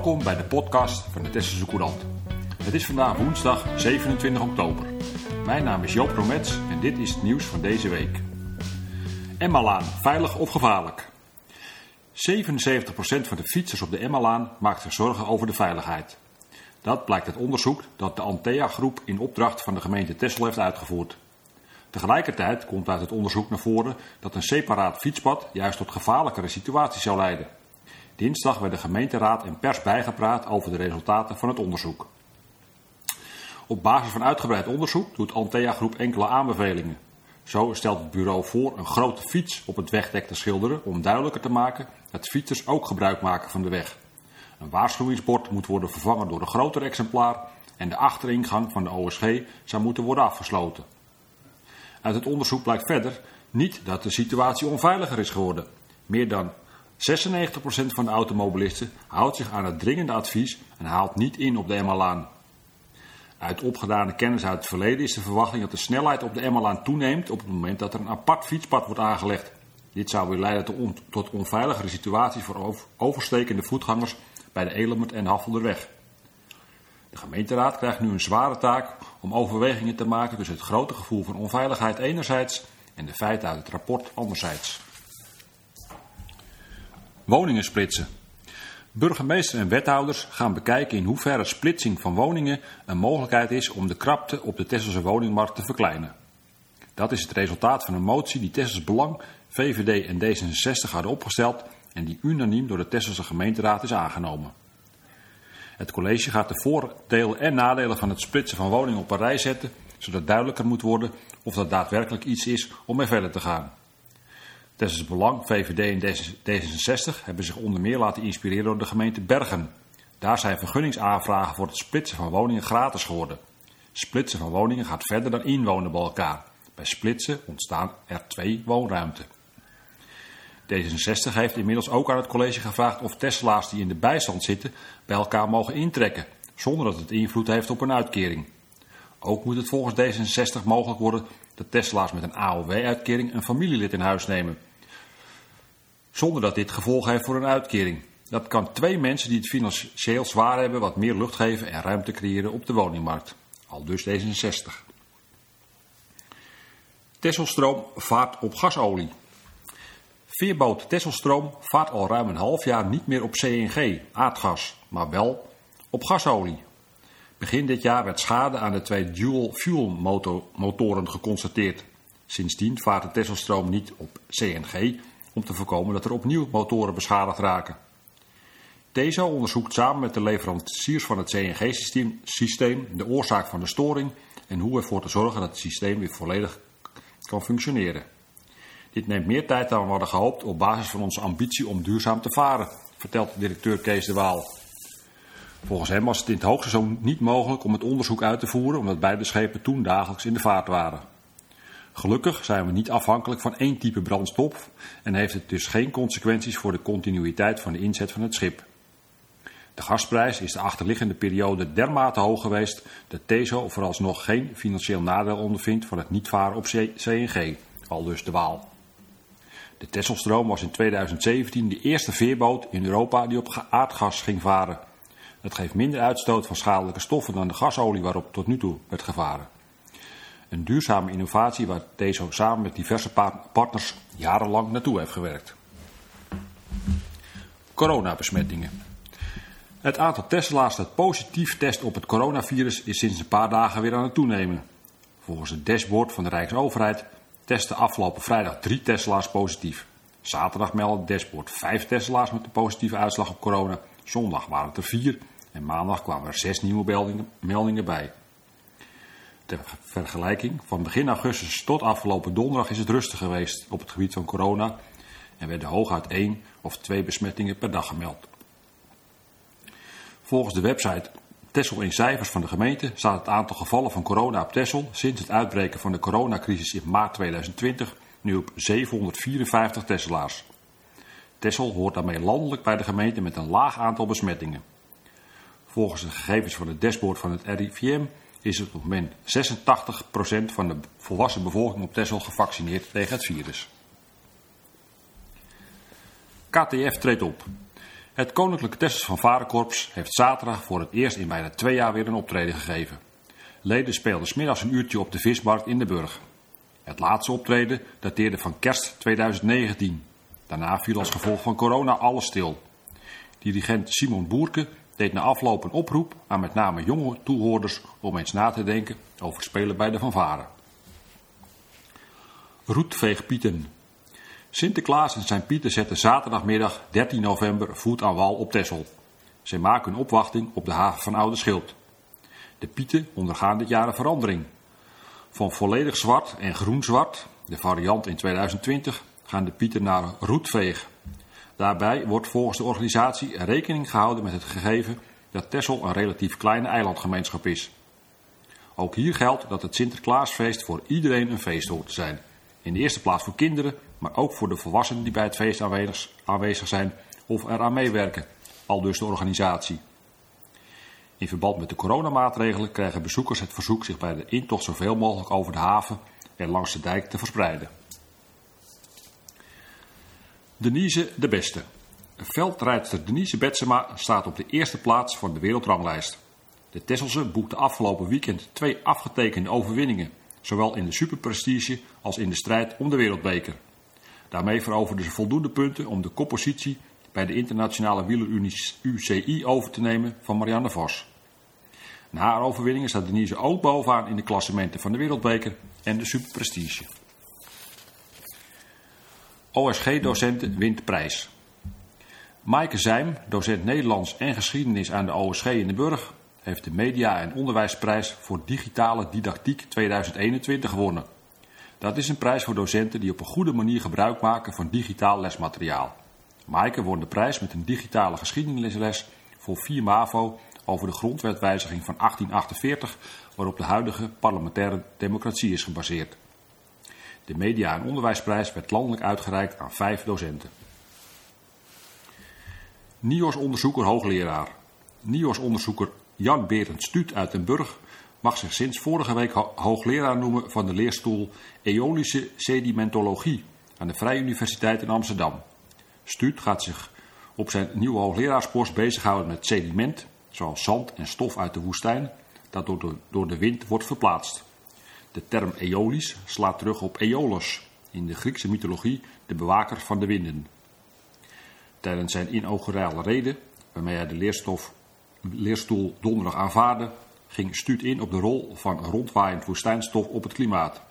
Welkom bij de podcast van de Tesselse Courant. Het is vandaag woensdag 27 oktober. Mijn naam is Joop Romets en dit is het nieuws van deze week. Emmalaan, veilig of gevaarlijk? 77% van de fietsers op de Emmalaan maakt zich zorgen over de veiligheid. Dat blijkt uit onderzoek dat de Antea-groep in opdracht van de gemeente Tessel heeft uitgevoerd. Tegelijkertijd komt uit het onderzoek naar voren dat een separaat fietspad juist tot gevaarlijkere situaties zou leiden. Dinsdag werd de gemeenteraad en pers bijgepraat over de resultaten van het onderzoek. Op basis van uitgebreid onderzoek doet Antea Groep enkele aanbevelingen. Zo stelt het bureau voor een grote fiets op het wegdek te schilderen om duidelijker te maken dat fietsers ook gebruik maken van de weg. Een waarschuwingsbord moet worden vervangen door een groter exemplaar en de achteringang van de OSG zou moeten worden afgesloten. Uit het onderzoek blijkt verder niet dat de situatie onveiliger is geworden. Meer dan 96% van de automobilisten houdt zich aan het dringende advies en haalt niet in op de Emmalaan. Uit opgedane kennis uit het verleden is de verwachting dat de snelheid op de Emmalaan toeneemt op het moment dat er een apart fietspad wordt aangelegd. Dit zou weer leiden tot onveiligere situaties voor overstekende voetgangers bij de Element en Haffelderweg. De gemeenteraad krijgt nu een zware taak om overwegingen te maken tussen het grote gevoel van onveiligheid enerzijds en de feiten uit het rapport anderzijds. Woningen splitsen. Burgemeester en wethouders gaan bekijken in hoeverre splitsing van woningen een mogelijkheid is om de krapte op de Tesselse woningmarkt te verkleinen. Dat is het resultaat van een motie die Tessels Belang, VVD en D66 hadden opgesteld en die unaniem door de Tesselse gemeenteraad is aangenomen. Het college gaat de voordelen en nadelen van het splitsen van woningen op een rij zetten, zodat duidelijker moet worden of dat daadwerkelijk iets is om mee verder te gaan. Tessels Belang, VVD en D66 hebben zich onder meer laten inspireren door de gemeente Bergen. Daar zijn vergunningsaanvragen voor het splitsen van woningen gratis geworden. Splitsen van woningen gaat verder dan inwonen bij elkaar. Bij splitsen ontstaan er twee woonruimten. D66 heeft inmiddels ook aan het college gevraagd of Tesla's die in de bijstand zitten bij elkaar mogen intrekken, zonder dat het invloed heeft op een uitkering. Ook moet het volgens D66 mogelijk worden dat Tesla's met een AOW-uitkering een familielid in huis nemen, zonder dat dit gevolg heeft voor een uitkering. Dat kan twee mensen die het financieel zwaar hebben wat meer lucht geven en ruimte creëren op de woningmarkt. Al dus D66. Tesselstroom vaart op gasolie. Veerboot Tesselstroom vaart al ruim een half jaar niet meer op CNG, aardgas, maar wel op gasolie. Begin dit jaar werd schade aan de twee dual-fuel motoren geconstateerd. Sindsdien vaart de Tesselstroom niet op CNG om te voorkomen dat er opnieuw motoren beschadigd raken. TESO onderzoekt samen met de leveranciers van het CNG-systeem de oorzaak van de storing en hoe ervoor te zorgen dat het systeem weer volledig kan functioneren. Dit neemt meer tijd dan we hadden gehoopt op basis van onze ambitie om duurzaam te varen, vertelt directeur Kees de Waal. Volgens hem was het in het hoogseizoen niet mogelijk om het onderzoek uit te voeren omdat beide schepen toen dagelijks in de vaart waren. Gelukkig zijn we niet afhankelijk van één type brandstof en heeft het dus geen consequenties voor de continuïteit van de inzet van het schip. De gasprijs is de achterliggende periode dermate hoog geweest dat TESO vooralsnog geen financieel nadeel ondervindt van het niet varen op CNG, al dus de Waal. De Tesselstroom was in 2017 de eerste veerboot in Europa die op aardgas ging varen. Het geeft minder uitstoot van schadelijke stoffen dan de gasolie waarop tot nu toe werd gevaren. Een duurzame innovatie waar deze samen met diverse partners jarenlang naartoe heeft gewerkt. Coronabesmettingen. Het aantal Tesla's dat positief test op het coronavirus is sinds een paar dagen weer aan het toenemen. Volgens het dashboard van de Rijksoverheid testen afgelopen vrijdag drie Tesla's positief. Zaterdag meldde het dashboard vijf Tesla's met een positieve uitslag op corona. Zondag waren het er vier en maandag kwamen er zes nieuwe meldingen bij. Ter vergelijking, van begin augustus tot afgelopen donderdag is het rustig geweest op het gebied van corona en werden hooguit één of twee besmettingen per dag gemeld. Volgens de website Tessel in cijfers van de gemeente staat het aantal gevallen van corona op Tessel sinds het uitbreken van de coronacrisis in maart 2020 nu op 754 Tesselaars. Tessel hoort daarmee landelijk bij de gemeente met een laag aantal besmettingen. Volgens de gegevens van het dashboard van het RIVM is op het moment 86% van de volwassen bevolking op Tessel gevaccineerd tegen het virus. KTF treedt op. Het Koninklijke Tessels van Varenkorps heeft zaterdag voor het eerst in bijna twee jaar weer een optreden gegeven. Leden speelden smiddags een uurtje op de vismarkt in de Burg. Het laatste optreden dateerde van kerst 2019. Daarna viel als gevolg van corona alles stil. Dirigent Simon Boerke deed na afloop een oproep aan met name jonge toehoorders om eens na te denken over spelen bij de fanfare. Roetveegpieten. Sinterklaas en zijn pieten zetten zaterdagmiddag 13 november voet aan wal op Texel. Zij maken een opwachting op de haven van Oude Schild. De pieten ondergaan dit jaar een verandering. Van volledig zwart en groen-zwart, de variant in 2020, gaan de pieten naar roetveeg. Daarbij wordt volgens de organisatie rekening gehouden met het gegeven dat Texel een relatief kleine eilandgemeenschap is. Ook hier geldt dat het Sinterklaasfeest voor iedereen een feest hoort te zijn. In de eerste plaats voor kinderen, maar ook voor de volwassenen die bij het feest aanwezig zijn of eraan meewerken, al dus de organisatie. In verband met de coronamaatregelen krijgen bezoekers het verzoek zich bij de intocht zoveel mogelijk over de haven en langs de dijk te verspreiden. Denise de Beste. Veldrijdster Denise Betsema staat op de eerste plaats van de wereldranglijst. De Tesselse boekte afgelopen weekend twee afgetekende overwinningen, zowel in de superprestige als in de strijd om de wereldbeker. Daarmee veroverde ze voldoende punten om de koppositie bij de internationale wielerunie UCI over te nemen van Marianne Vos. Na haar overwinningen staat Denise ook bovenaan in de klassementen van de wereldbeker en de superprestige. OSG-docenten wint prijs. Maaike Zijm, docent Nederlands en geschiedenis aan de OSG in de Burg, heeft de Media- en Onderwijsprijs voor Digitale Didactiek 2021 gewonnen. Dat is een prijs voor docenten die op een goede manier gebruik maken van digitaal lesmateriaal. Maaike won de prijs met een digitale geschiedenisles voor 4 MAVO over de grondwetwijziging van 1848, waarop de huidige parlementaire democratie is gebaseerd. De Media- en Onderwijsprijs werd landelijk uitgereikt aan vijf docenten. NIOS-onderzoeker hoogleraar. NIOS-onderzoeker Jan Berend Stuut uit Den Burg mag zich sinds vorige week hoogleraar noemen van de leerstoel Eolische Sedimentologie aan de Vrije Universiteit in Amsterdam. Stuut gaat zich op zijn nieuwe hoogleraarspost bezighouden met sediment, zoals zand en stof uit de woestijn, dat door de, door de wind wordt verplaatst. De term Aeolis slaat terug op Aeolus, in de Griekse mythologie de bewaker van de winden. Tijdens zijn inaugurale reden, waarmee hij de leerstof, leerstoel donderdag aanvaarde, ging Stuut in op de rol van rondwaaiend woestijnstof op het klimaat.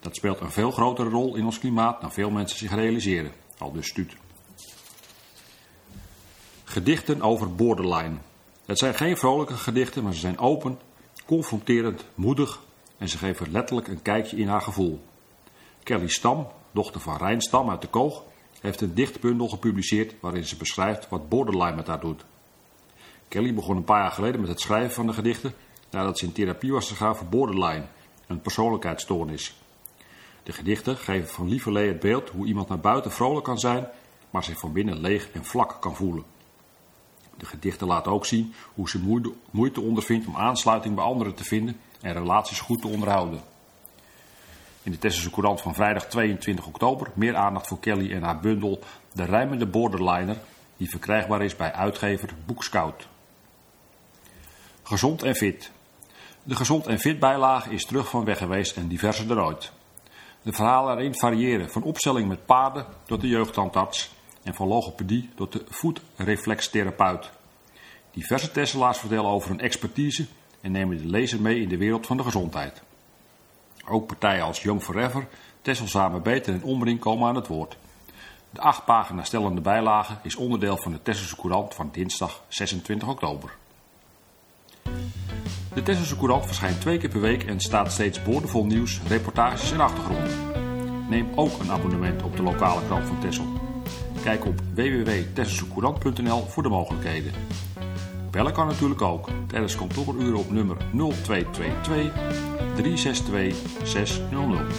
Dat speelt een veel grotere rol in ons klimaat dan veel mensen zich realiseren, al dus Stuut. Gedichten over borderline. Het zijn geen vrolijke gedichten, maar ze zijn open, confronterend, moedig en ze geven letterlijk een kijkje in haar gevoel. Kelly Stam, dochter van Rijn Stam uit de Koog, heeft een dichtbundel gepubliceerd waarin ze beschrijft wat borderline met haar doet. Kelly begon een paar jaar geleden met het schrijven van de gedichten nadat ze in therapie was gegaan voor borderline, een persoonlijkheidsstoornis. De gedichten geven van lieverlee het beeld hoe iemand naar buiten vrolijk kan zijn, maar zich van binnen leeg en vlak kan voelen. De gedichten laten ook zien hoe ze moeite ondervindt om aansluiting bij anderen te vinden en relaties goed te onderhouden. In de Tesselse Courant van vrijdag 22 oktober meer aandacht voor Kelly en haar bundel De Rijmende Borderliner, die verkrijgbaar is bij uitgever Boekscout. Gezond en fit. De gezond en fit bijlage is terug van weg geweest en diverser dan ooit. De verhalen erin variëren van opstelling met paarden tot de jeugdtandarts en van logopedie tot de voetreflextherapeut. Diverse Tesselaars vertellen over hun expertise en nemen de lezer mee in de wereld van de gezondheid. Ook partijen als Young Forever, Tessel Samen Beter en Omring komen aan het woord. De acht pagina stellende bijlage is onderdeel van de Tesselse Courant van dinsdag 26 oktober. De Tesselse Courant verschijnt twee keer per week en staat steeds boordevol nieuws, reportages en achtergronden. Neem ook een abonnement op de lokale krant van Tessel. Kijk op www.tesselsecourant.nl voor de mogelijkheden. Bellen kan natuurlijk ook tijdens kantooruren op nummer 0222 362 600.